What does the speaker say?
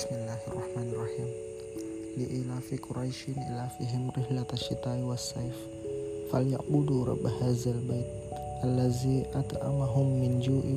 Bismillahirrahmanirrahim. Li'ilafi Quraisyin ilafihim rihlata syitai wassaif. Falyaqudu rabb hadzal bait allazi at'amahum min ju'i